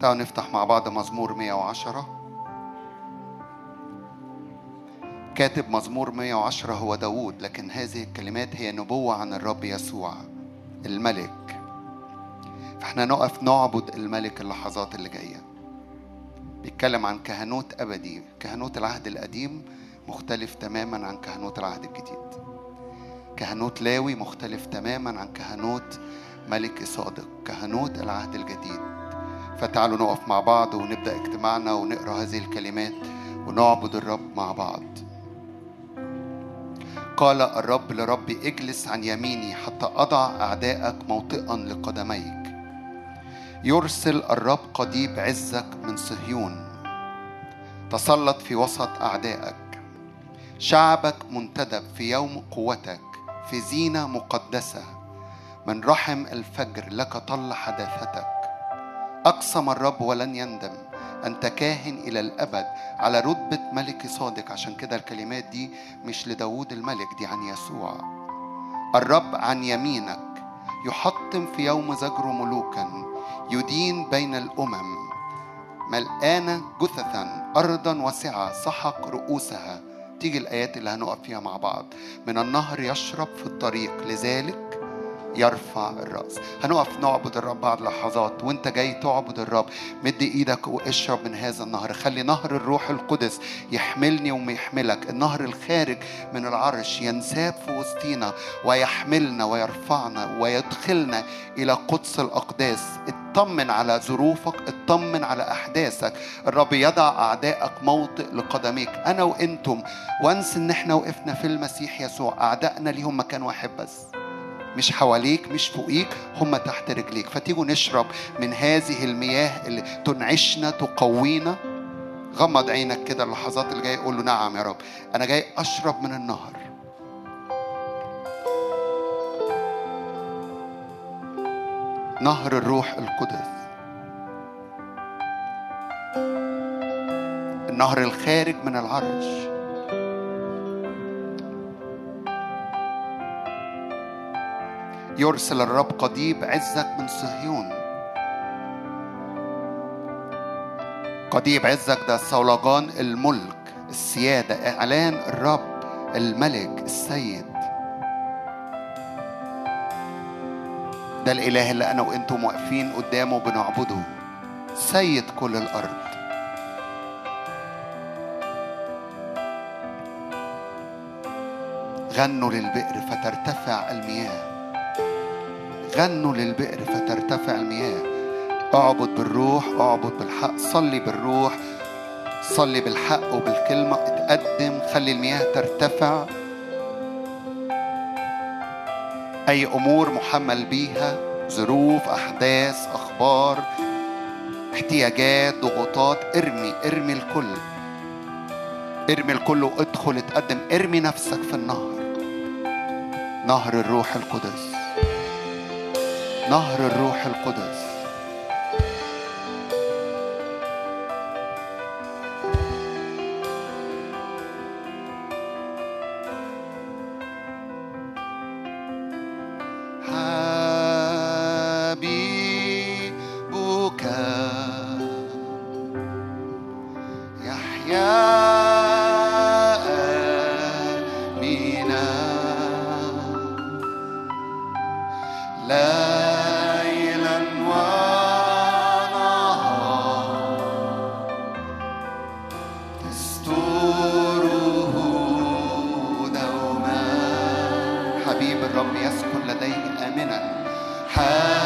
تعالوا نفتح مع بعض مزمور 110 كاتب مزمور 110 هو داوود لكن هذه الكلمات هي نبوة عن الرب يسوع الملك. فإحنا نقف نعبد الملك اللحظات اللي جاية. بيتكلم عن كهنوت أبدي كهنوت العهد القديم مختلف تماما عن كهنوت العهد الجديد. كهنوت لاوي مختلف تماما عن كهنوت ملك صادق كهنوت العهد الجديد. فتعالوا نقف مع بعض ونبدأ اجتماعنا ونقرأ هذه الكلمات ونعبد الرب مع بعض. قال الرب لربي اجلس عن يميني حتى أضع أعدائك موطئا لقدميك. يرسل الرب قضيب عزك من صهيون. تسلط في وسط أعدائك. شعبك منتدب في يوم قوتك في زينة مقدسة. من رحم الفجر لك طل حداثتك. أقسم الرب ولن يندم. أنت كاهن إلى الأبد على رتبة ملك صادق. عشان كده الكلمات دي مش لداود الملك دي عن يسوع. الرب عن يمينك يحطم في يوم زجر ملوكا يدين بين الأمم. ملآنة جثثا أرضا واسعة سحق رؤوسها. تيجي الآيات اللي هنقف فيها مع بعض. من النهر يشرب في الطريق لذلك يرفع الرأس. هنقف نعبد الرب بعد لحظات وانت جاي تعبد الرب. مد إيدك واشرب من هذا النهر. خلي نهر الروح القدس يحملني ويحملك النهر الخارج من العرش ينساب في وسطينا ويحملنا ويرفعنا ويدخلنا إلى قدس الأقداس. اطمن على ظروفك اطمن على أحداثك. الرب يضع أعدائك موطئ لقدميك. أنا وإنتم وانس إن إحنا وقفنا في المسيح يسوع أعدائنا ليهم مكان واحد بس. مش حواليك مش فوقيك هم تحت رجليك. فتيجوا نشرب من هذه المياه اللي تنعشنا تقوينا. غمض عينك كده اللحظات اللي جاية قول له نعم يا رب. أنا جاي أشرب من النهر. نهر الروح القدس. النهر الخارج من العرش. يرسل الرب قضيب عزك من صهيون. قضيب عزك ده صولجان الملك السيادة إعلان الرب الملك السيد. ده الإله اللي أنا وأنتم واقفين قدامه بنعبده سيد كل الأرض. غنوا للبئر فترتفع المياه. غنوا للبئر فترتفع المياه. اعبد بالروح اعبد بالحق صلي بالروح. صلي بالحق وبالكلمة اتقدم خلي المياه ترتفع. أي أمور محمل بيها ظروف أحداث أخبار احتياجات ضغوطات ارمي ارمي الكل. ارمي الكل وادخل اتقدم. ارمي نفسك في النهر. نهر الروح القدس. نهر الروح القدس. حبيب الرب يسكن لديه آمنا. حبيب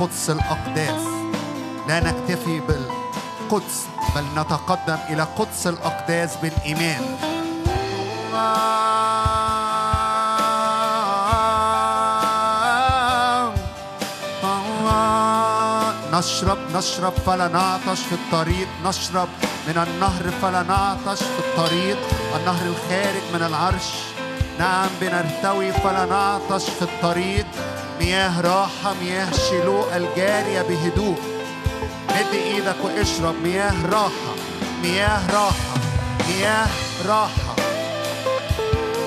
قدس الأقداس. لا نكتفي القدس بل نتقدم إلى قدس الأقداس بالإيمان. نشرب نشرب فلا نعطش في الطريق. نشرب من النهر فلا نعطش في الطريق. النهر الخارج من العرش. نعم بنرتوي فلا نعطش في الطريق. مياه راحة مياه شلوء الجارية بهدوء. مد إيدك واشرب مياه راحة مياه راحة مياه راحة.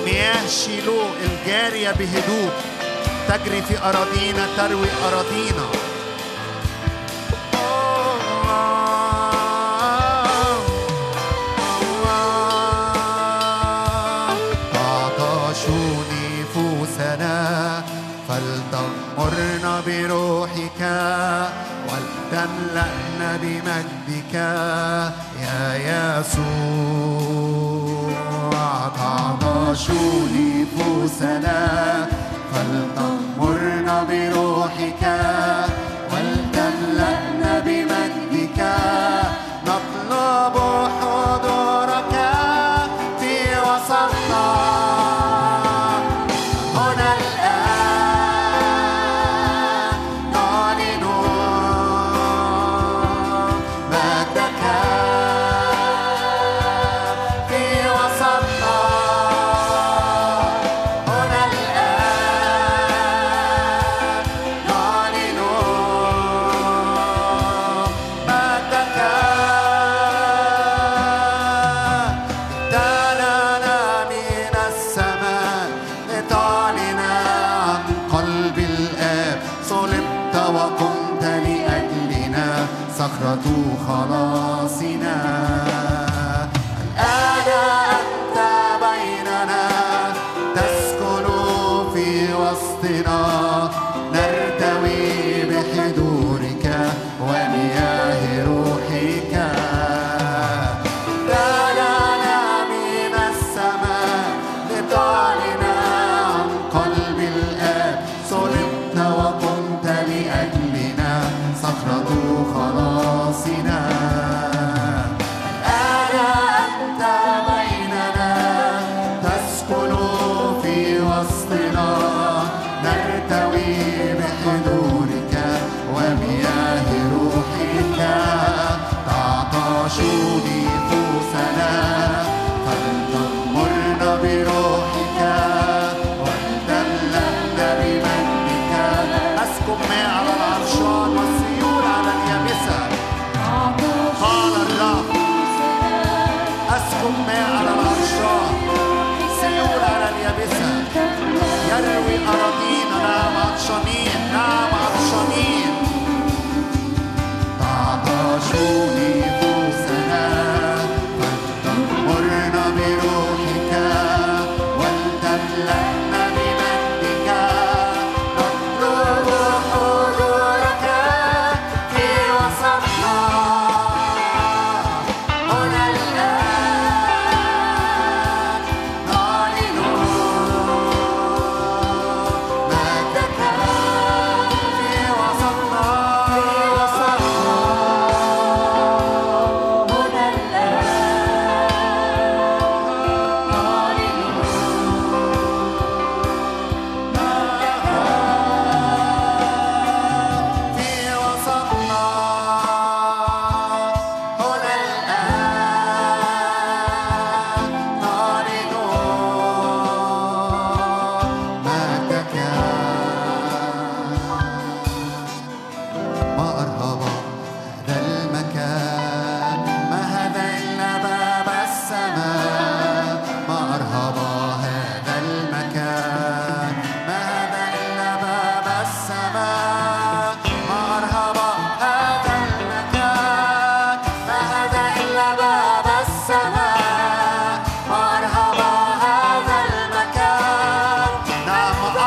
مياه شيلوء الجارية بهدوء. تجري في أراضينا تروي أراضينا. بروحك ولتملأنا بمجدك يا يسوع. تعطشوا نفوسنا فلتغمرنا بروحك ولتملأنا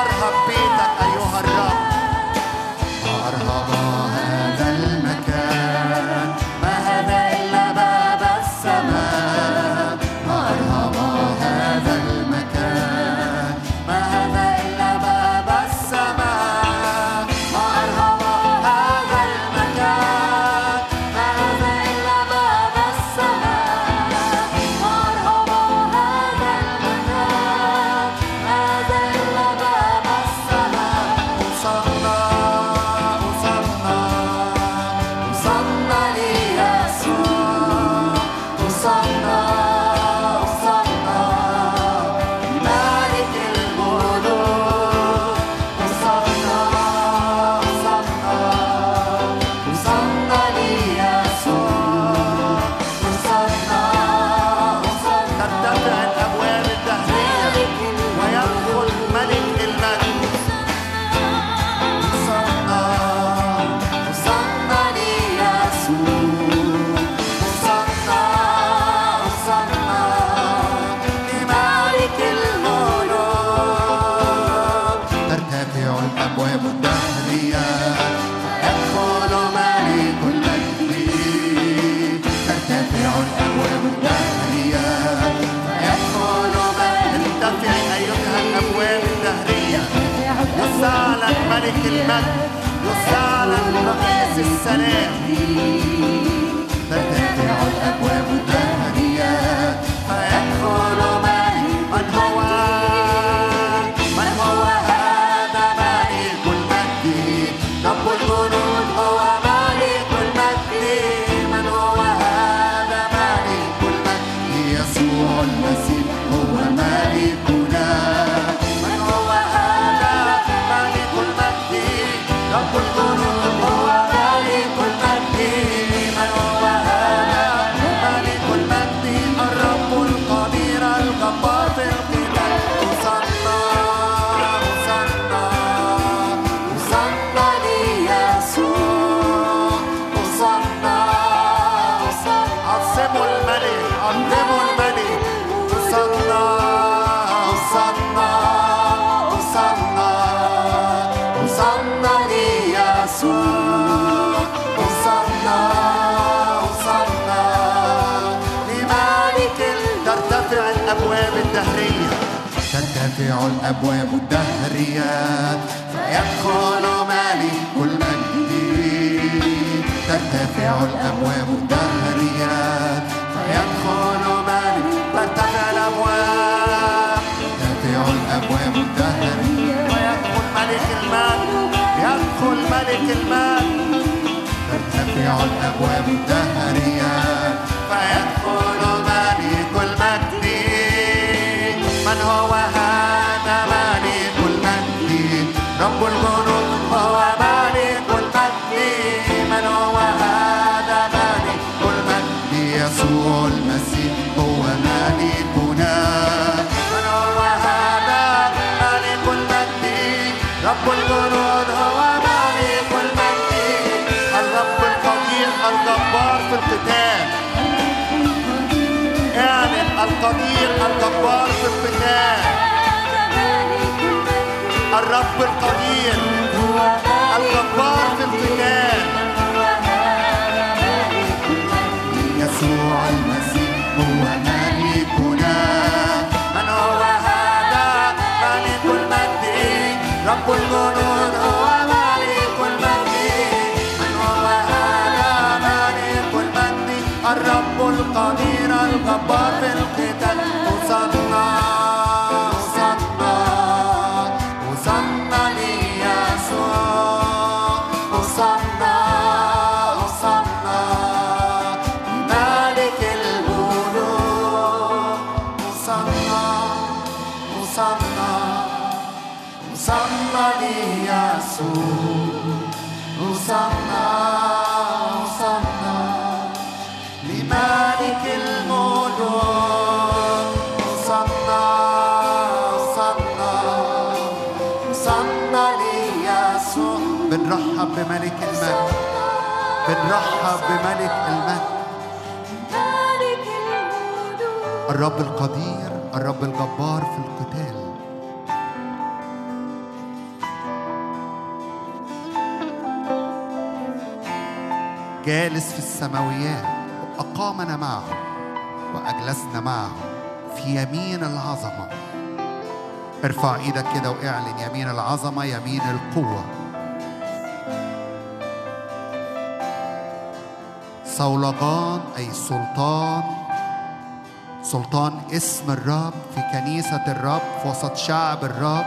Marhaba. رئيس ترتفع الأبواب الدهرية. فيدخل ملك المجد ترتفع الأبواب الدهرية. فيدخل ملك ترتفع الأبواب. ترتفع الأبواب الدهرية. ويدخل ملك المجد يدخل ملك المجد ترتفع الأبواب الدهرية. فيدخل القدير الجبار في القتال. الرب القدير الجبار في القتال. يسوع المسيح هو ملكنا. من هو هذا؟ ملك المجد رب الجنود هو ملك المجد من هو هذا؟ ملك المجد. الرب القدير الجبار في القتال. وصلنا بملك المجد الرب القدير الرب الجبار في القتال. جالس في السماويات وأقامنا معه وأجلسنا معه في يمين العظمة. ارفع إيدك كده وإعلن يمين العظمة يمين القوة. صولجان أي سلطان. سلطان اسم الرب في كنيسة الرب في وسط شعب الرب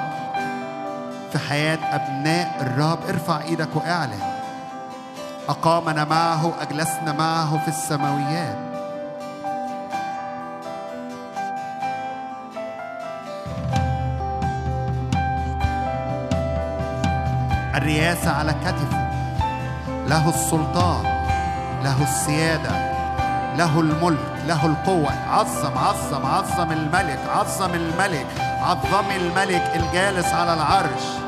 في حياة أبناء الرب. ارفع إيدك واعلن. أقامنا معه أجلسنا معه في السماويات. الرياسة على كتفه له السلطان. له السيادة له الملك له القوة. عظم عظم عظم الملك عظم الملك عظم الملك الجالس على العرش.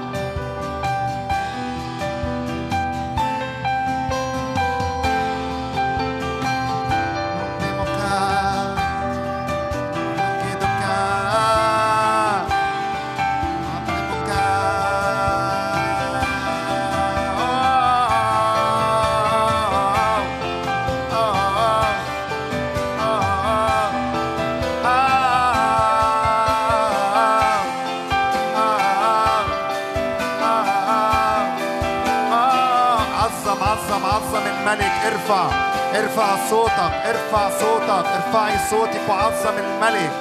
ارفع صوتك ارفع صوتك ارفعي صوتك وعظم الملك.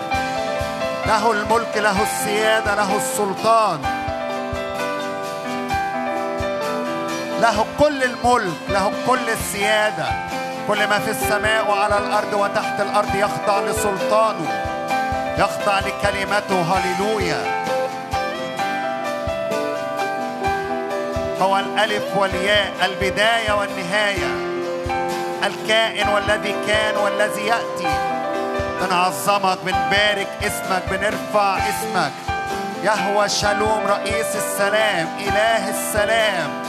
له الملك له السيادة له السلطان. له كل الملك له كل السيادة. كل ما في السماء وعلى الأرض وتحت الأرض يخضع لسلطانه. يخضع لكلمته. هللويا. هو الألف والياء البداية والنهاية. الكائن والذي كان والذي يأتي. بنعظمك بنبارك اسمك بنرفع اسمك. يهوى شالوم رئيس السلام إله السلام.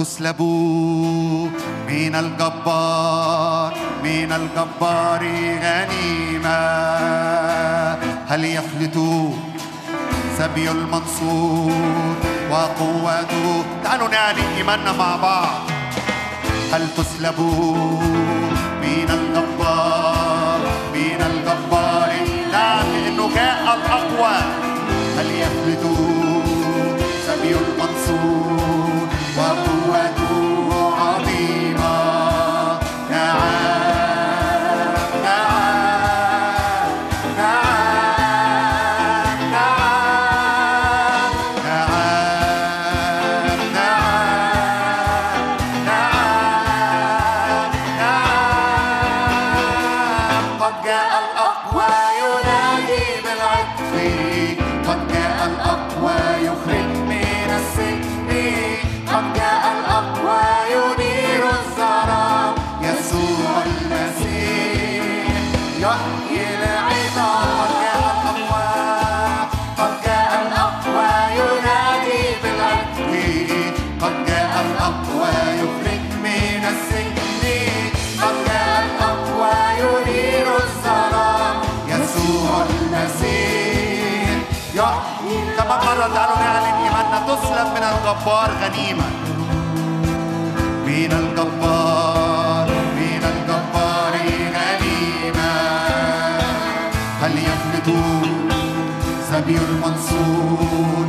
تسلبوا. من الجبار من الجبار غنيمة. هل يفلت سبي المنصور وقوته تعالوا نعني إيماننا مع بعض. هل تسلبوا؟ من الجبار من الجبار. نعم لأنه جاء الأقوى. هل يفلت تسلب من الجبار غنيمة من الجبار من الجبار غنيمة هل يفلتون سبي المنصور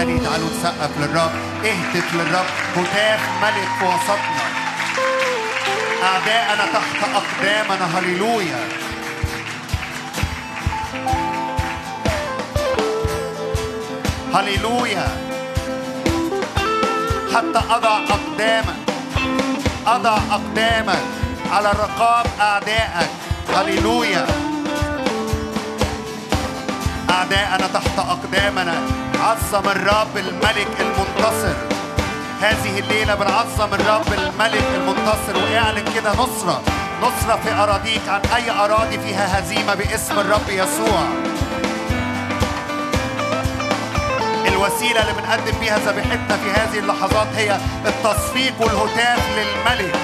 مرة تانية تعالوا نسقف للرب. اهتف للرب. هتاف ملك في وسطنا. أعداءنا تحت أقدامنا. هللويا. هللويا. حتى أضع أقدامك. أضع أقدامك على رقاب أعدائك. هللويا. أعداءنا تحت أقدامنا. عظم الرب الملك المنتصر. هذه الليلة بنعظم الرب الملك المنتصر. واعلن كده نصرة نصرة في أراضيك عن أي أراضي فيها هزيمة باسم الرب يسوع. الوسيلة اللي بنقدم بيها ذبيحتنا في هذه اللحظات هي التصفيق والهتاف للملك.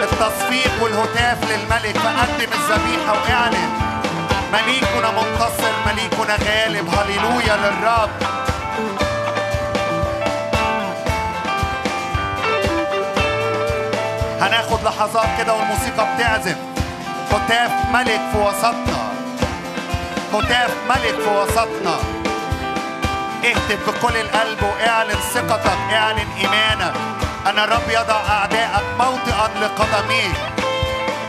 التصفيق والهتاف للملك. فقدم الذبيحة واعلن. مليكنا منتصر مليكنا غالب. هللويا للرب. هناخد لحظات كده والموسيقى بتعزف. هتاف ملك في وسطنا. هتاف ملك في وسطنا. اهتف بكل القلب واعلن ثقتك اعلن إيمانك. ان الرب يضع أعدائك موطئا لقدميك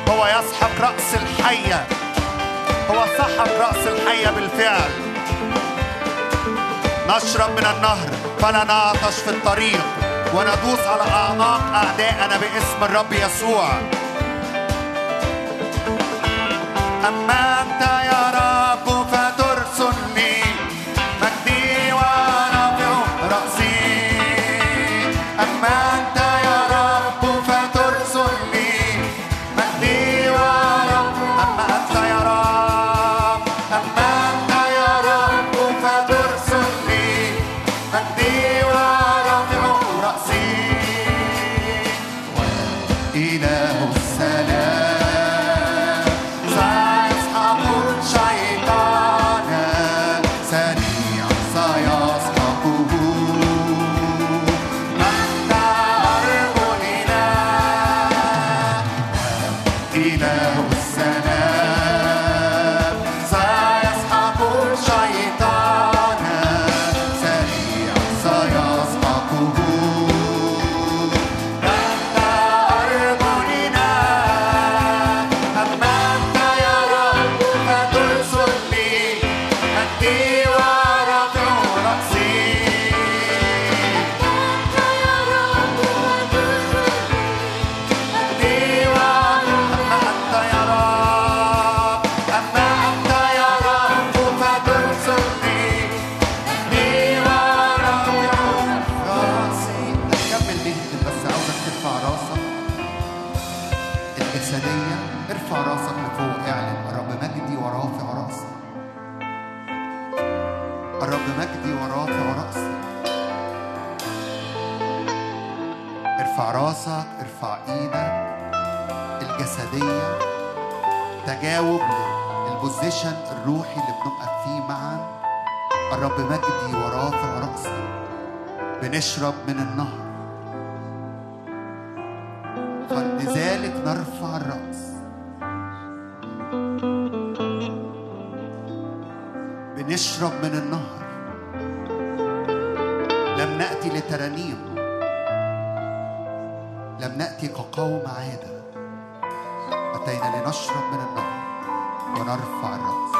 هو يسحق رأس الحية. هو سحق رأس الحية بالفعل. نشرب من النهر فلا نعطش في الطريق وندوس على اعناق أعدائنا باسم الرب يسوع. أما بنشرب من النهر فلذلك نرفع الرأس. بنشرب من النهر لم نأتي لترانيم. لم نأتي كقوم عادة. أتينا لنشرب من النهر ونرفع الرأس.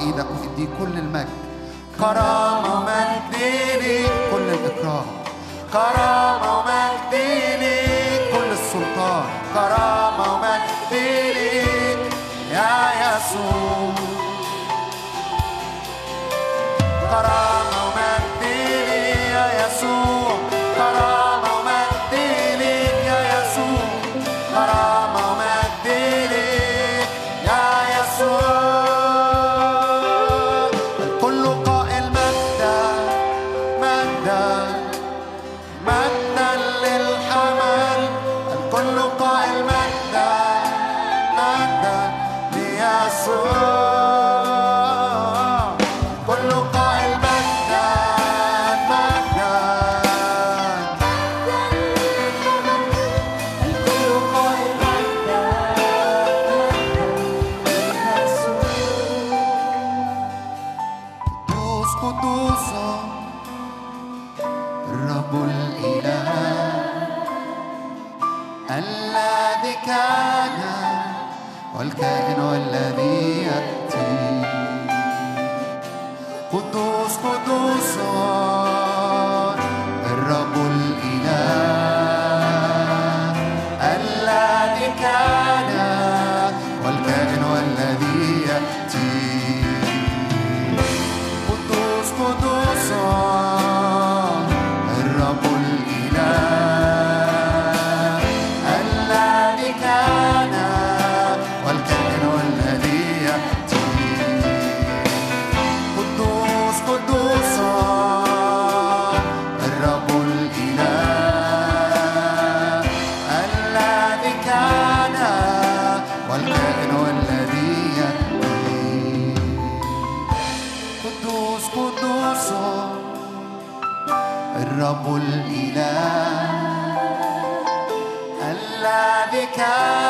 إيدك واديه كل المجد. كرامة مجد كل الإكرام. كرامة مجد كل السلطان. كرامة مجد يا يسوع. كرامة قدوس قدوس الرب الإله الذي كان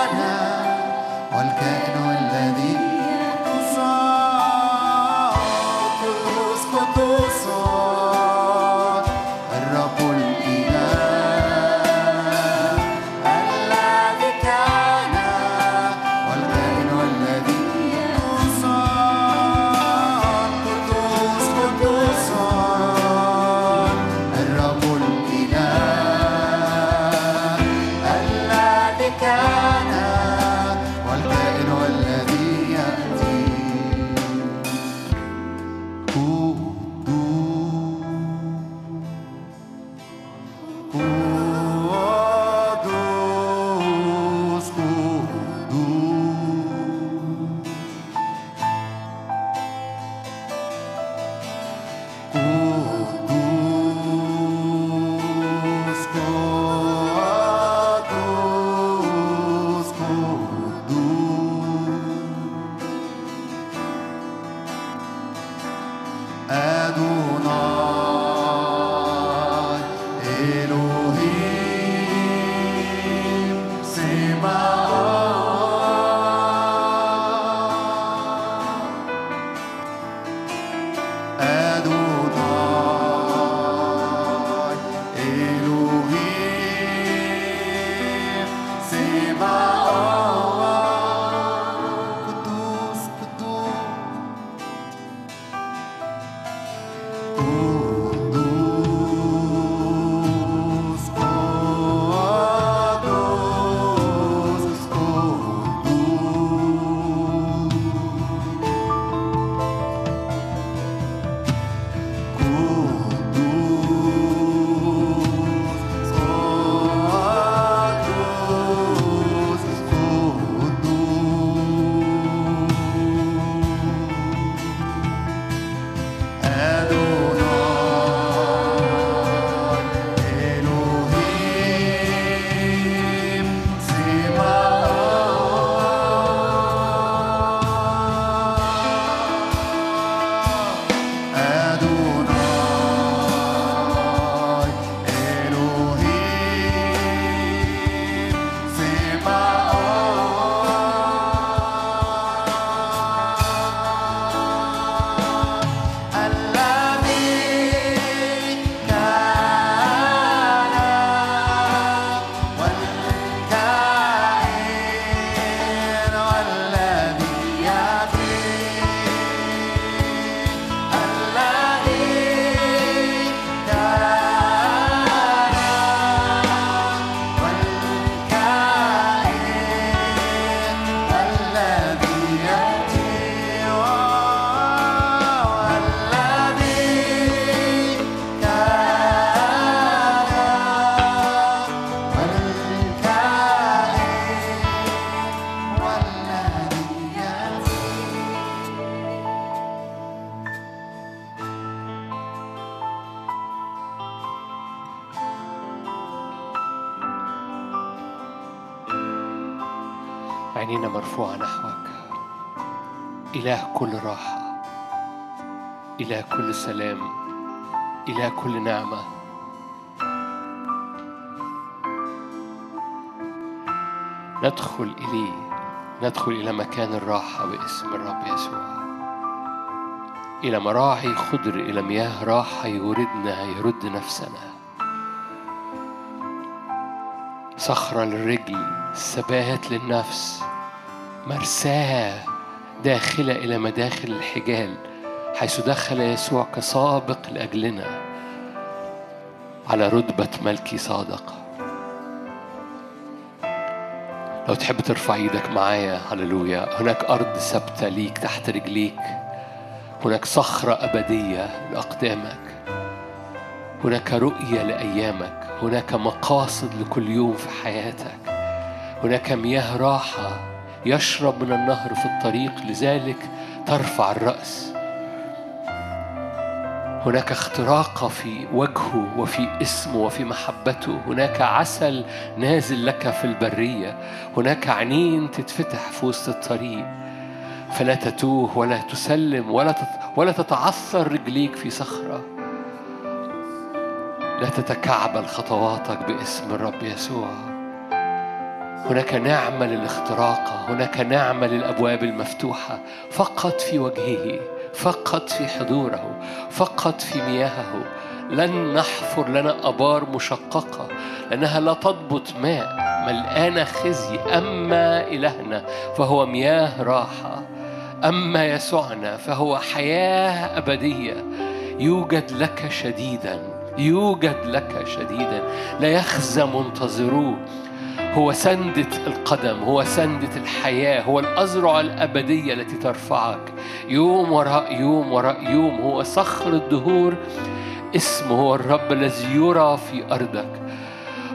إله كل سلام إله كل نعمة. ندخل إليه ندخل إلى مكان الراحة باسم الرب يسوع. إلى مراعي خضر إلى مياه راحة يوردنا يرد نفسنا. صخرة للرجل ثبات للنفس. مرساة داخلة إلى مداخل الحجال. حيث دخل يسوع كسابق لأجلنا على رتبة ملكي صادق. لو تحب ترفع إيدك معايا هللويا. هناك أرض ثابتة ليك تحت رجليك. هناك صخرة أبدية لأقدامك. هناك رؤية لأيامك. هناك مقاصد لكل يوم في حياتك. هناك مياه راحة يشرب من النهر في الطريق. لذلك ترفع الرأس. هناك اختراق في وجهه وفي اسمه وفي محبته. هناك عسل نازل لك في البرية. هناك عينين تتفتح في وسط الطريق. فلا تتوه ولا تسلم ولا ولا تتعثر رجليك في صخرة. لا تتكعبل خطواتك باسم الرب يسوع. هناك نعمة للاختراق. هناك نعمة للأبواب المفتوحة. فقط في وجهه. فقط في حضوره فقط في مياهه. لن نحفر لنا أبار مشققة. لأنها لا تضبط ماء ملآنة خزي. أما إلهنا فهو مياه راحة. أما يسوعنا فهو حياة أبدية. يوجد لك شديداً يوجد لك شديدا. لا يخزى منتظروه هو سندة القدم هو سندة الحياة هو الأزرع الأبدية التي ترفعك. يوم وراء يوم وراء يوم هو صخر الدهور. اسمه هو الرب الذي يرى في أرضك.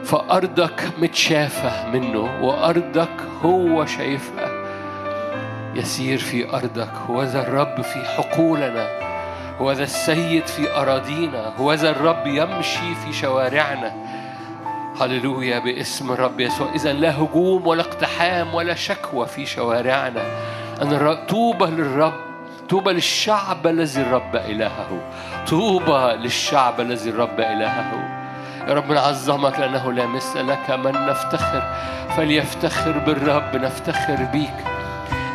فأرضك متشافة منه وأرضك هو شايفها. يسير في أرضك وذا الرب في حقولنا. هو ذا السيد في أراضينا هو ذا الرب يمشي في شوارعنا. هللويا باسم الرب يسوع. إذا لا هجوم ولا اقتحام ولا شكوى في شوارعنا. أن طوبى للرب طوبى للشعب الذي الرب إلهه. طوبى للشعب الذي الرب إلهه. يا رب نعظمك لأنه لا مثل لك من نفتخر. فليفتخر بالرب نفتخر بيك.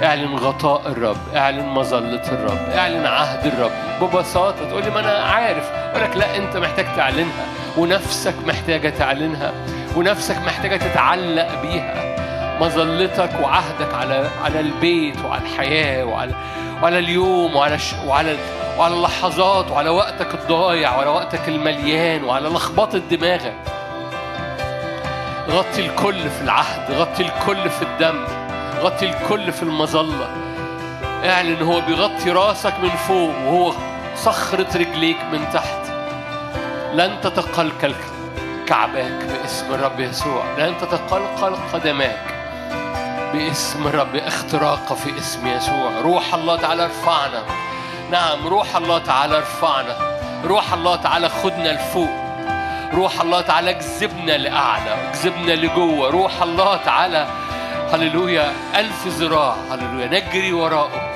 اعلن غطاء الرب اعلن مظلة الرب اعلن عهد الرب. ببساطة تقول لي ما أنا عارف. أقول لك لا أنت محتاج تعلنها. ونفسك محتاجة تعلنها ونفسك محتاجة تتعلق بيها. مظلتك وعهدك على على البيت وعلى الحياة وعلى وعلى اليوم وعلى ش... وعلى وعلى اللحظات وعلى وقتك الضايع وعلى وقتك المليان وعلى لخبطة دماغك. غطي الكل في العهد غطي الكل في الدم غطي الكل في المظلة. اعلن هو بيغطي راسك من فوق وهو صخرة رجليك من تحت. لن تتقلقل كعباك باسم الرب يسوع. لن تتقلقل قدماك باسم الرب. اختراق في اسم يسوع. روح الله تعالى ارفعنا. نعم روح الله تعالى ارفعنا. روح الله تعالى خدنا لفوق. روح الله تعالى اجذبنا لأعلى اجذبنا لجوه. روح الله تعالى هللويا ألف ذراع هللويا نجري وراءه.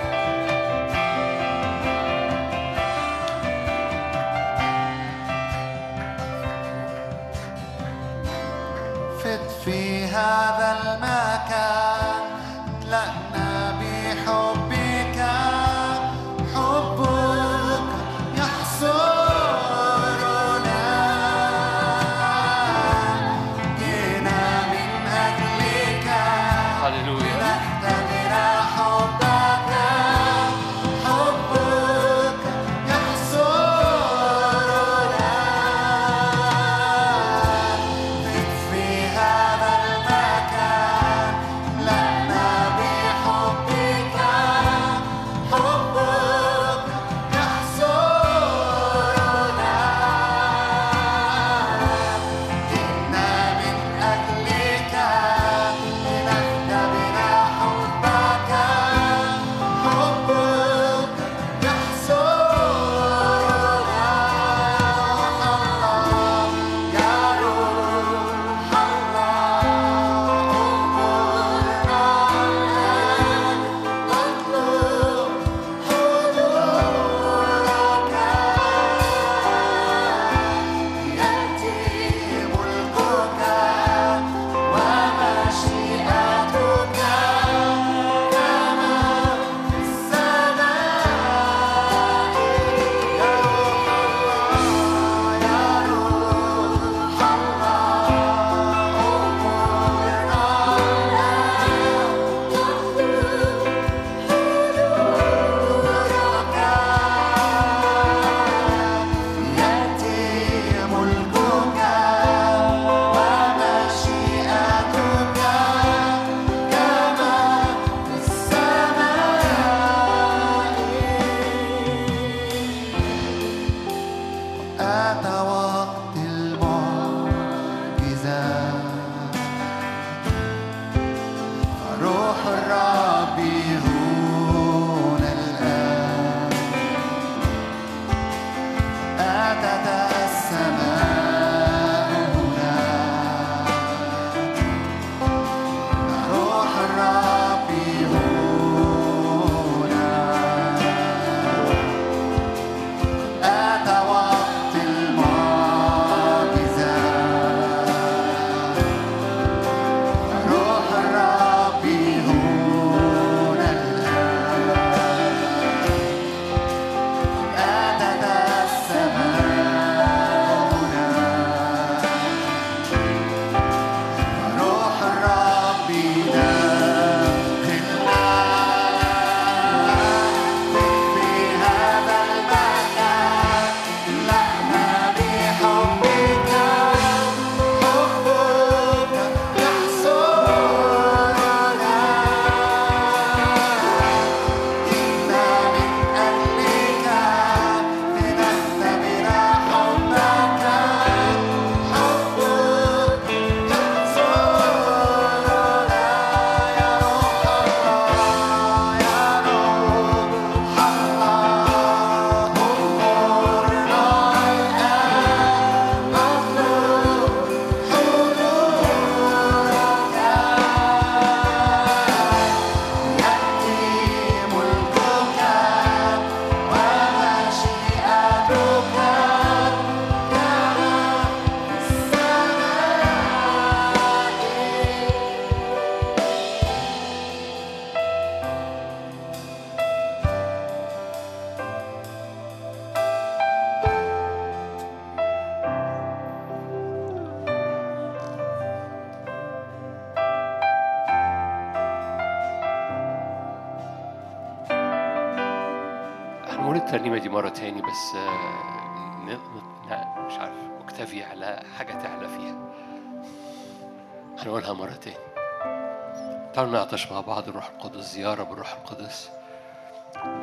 نعطش مع بعض الروح القدس زيارة بالروح القدس.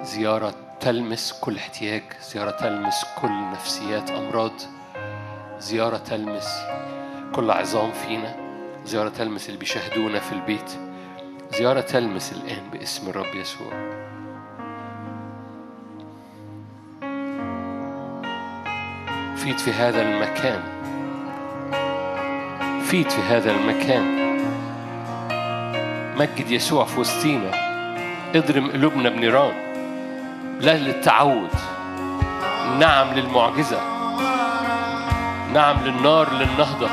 زيارة تلمس كل احتياج زيارة تلمس كل نفسيات أمراض زيارة تلمس كل عظام فينا زيارة تلمس اللي بيشاهدونا في البيت زيارة تلمس الآن باسم الرب يسوع. فيد في هذا المكان. فيد في هذا المكان. مجد يسوع في وسطينا. اضرم قلوبنا بنيران. لا للتعود. نعم للمعجزة. نعم للنار للنهضة.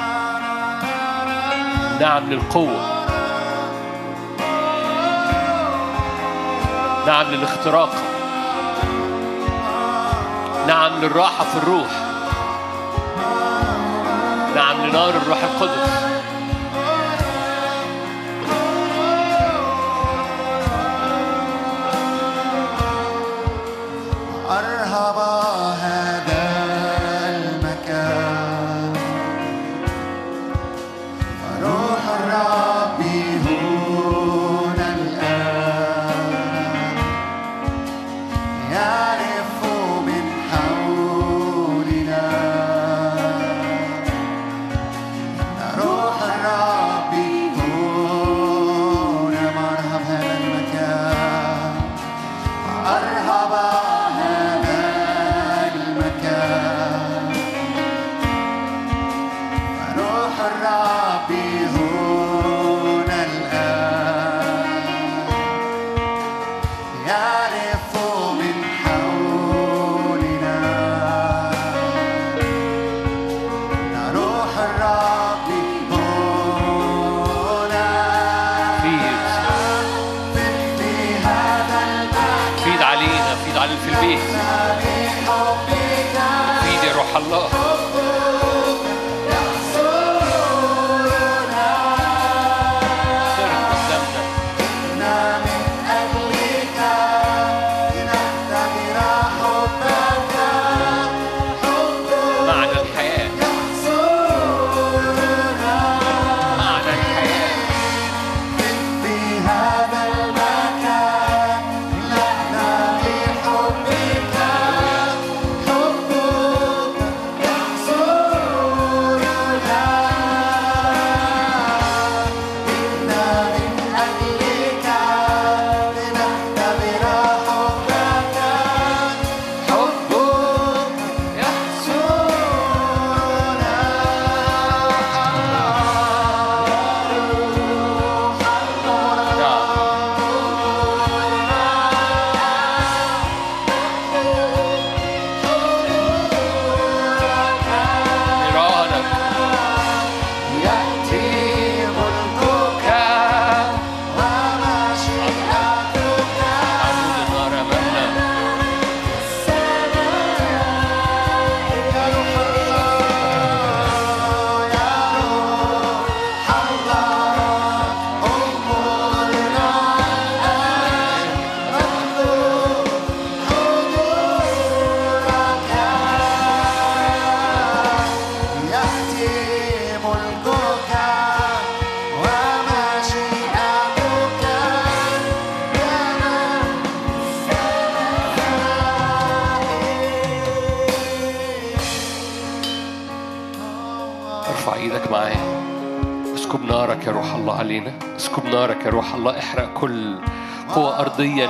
نعم للقوة. نعم للاختراق. نعم للراحة في الروح. نعم لنار الروح القدس.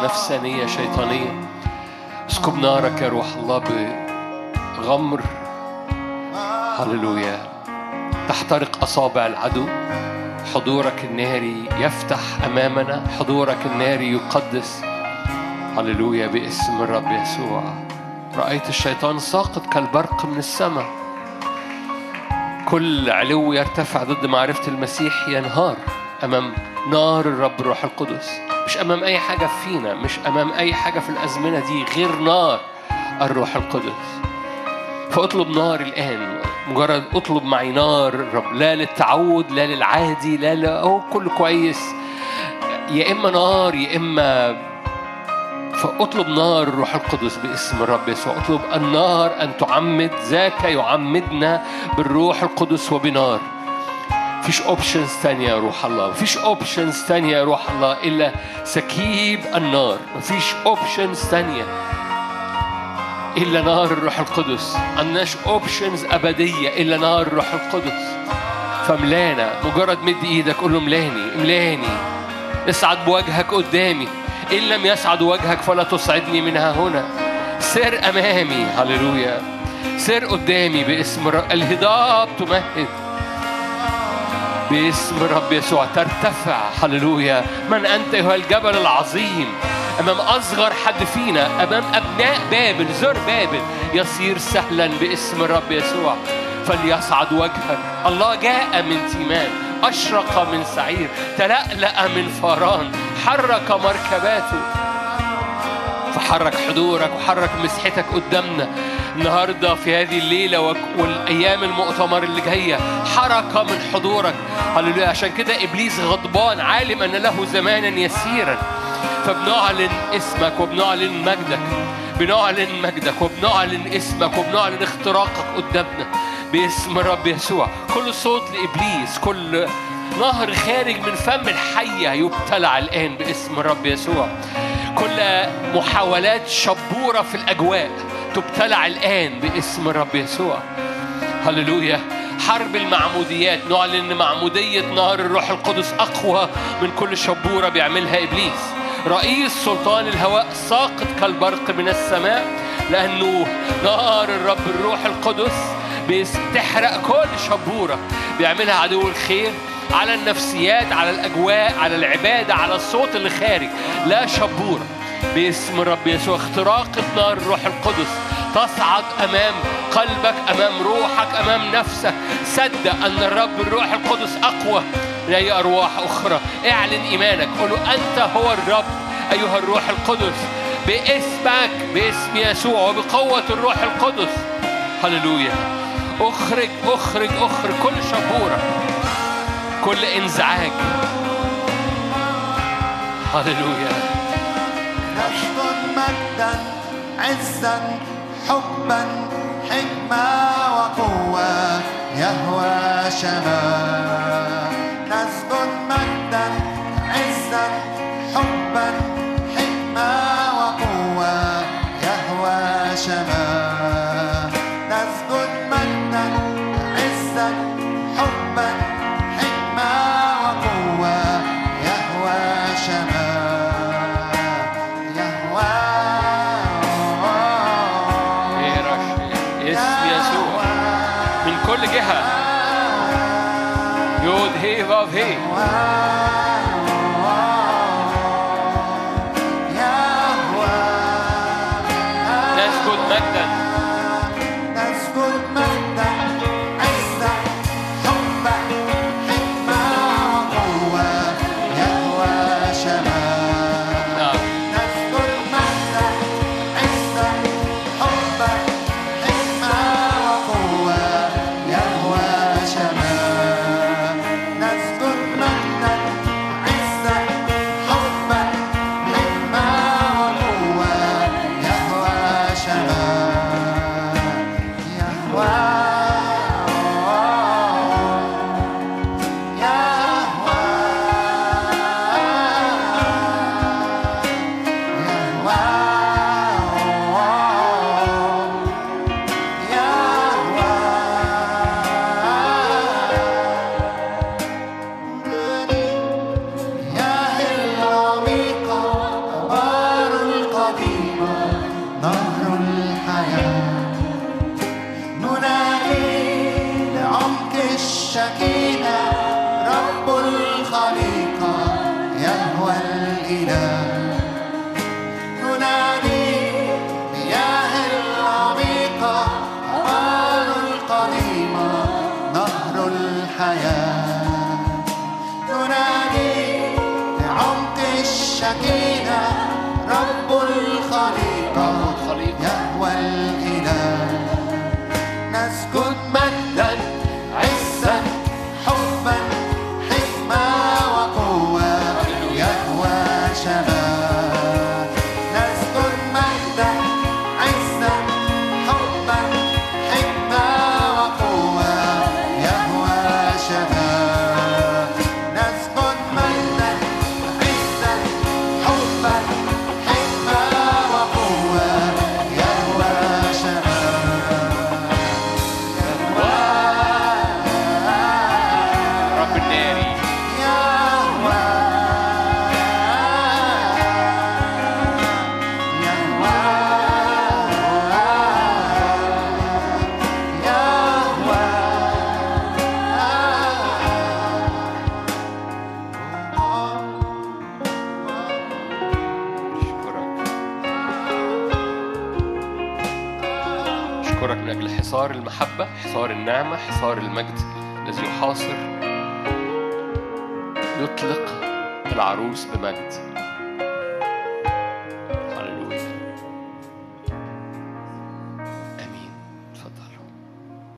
نفسانية شيطانية. اسكب نارك يا روح الله بغمر. هللويا. تحترق أصابع العدو. حضورك الناري يفتح أمامنا. حضورك الناري يقدس. هللويا باسم الرب يسوع. رأيت الشيطان ساقط كالبرق من السماء. كل علو يرتفع ضد معرفة المسيح ينهار أمام نار الرب الروح القدس. أمام أي حاجة فينا مش أمام أي حاجة في الأزمنة دي غير نار الروح القدس. فاطلب نار الآن مجرد اطلب معي نار الرب لا للتعود لا للعادي لا لا هو كله كويس. يا إما نار يا إما فاطلب نار الروح القدس باسم الرب يسوع. اطلب النار أن تعمد ذاك يعمدنا بالروح القدس وبنار. مفيش options تانية يا روح الله. مفيش options تانية يا روح الله إلا سكيب النار. مفيش options تانية إلا نار الروح القدس. عندناش options أبدية إلا نار الروح القدس. فملانا مجرد مد إيدك قول له ملاني ملاني اصعد بوجهك قدامي. إن لم يصعد وجهك فلا تصعدني من ها هنا. سر أمامي هللويا. سر قدامي باسم الهضاب تمهد. باسم الرب يسوع ترتفع. هللويا. من أنت أيها الجبل العظيم؟ أمام أصغر حد فينا أمام أبناء بابل زر بابل يصير سهلا باسم الرب يسوع. فليصعد وجهك الله جاء من تيمان أشرق من سعير تلألأ من فاران حرك مركباته. فحرك حضورك وحرك مسحتك قدامنا النهارده في هذه الليلة والأيام المؤتمر اللي جاية. حركة من حضورك. هللويا. عشان كده إبليس غضبان عالم أن له زمانا يسيرا. فبنعلن اسمك وبنعلن مجدك. بنعلن مجدك وبنعلن اسمك وبنعلن اختراقك قدامنا. باسم الرب يسوع. كل صوت لإبليس كل نهر خارج من فم الحية يبتلع الآن باسم الرب يسوع. كل محاولات شبورة في الأجواء تبتلع الآن باسم الرب يسوع. هللويا. حرب المعموديات نعلن إن معمودية نار الروح القدس أقوى من كل شبورة بيعملها إبليس. رئيس سلطان الهواء ساقط كالبرق من السماء لأنه نار الرب الروح القدس بتحرق كل شبورة بيعملها عدو الخير. على النفسيات على الأجواء على العبادة على الصوت اللي خارج. لا شبورة. باسم الرب يسوع اختراقة نار الروح القدس. تصعد أمام قلبك أمام روحك أمام نفسك. صدق أن الرب الروح القدس أقوى. من أي أرواح أخرى. اعلن إيمانك. قل أنت هو الرب أيها الروح القدس. باسمك باسم يسوع وبقوة الروح القدس. هللويا. أخرج أخرج أخرج. كل شبورة. كل انزعاج. هللويا. نسجد مجدا عزا حبا حكمة وقوة يهوى شمال نسجد مجدا عزا حبا حكمة وقوة يهوى شمال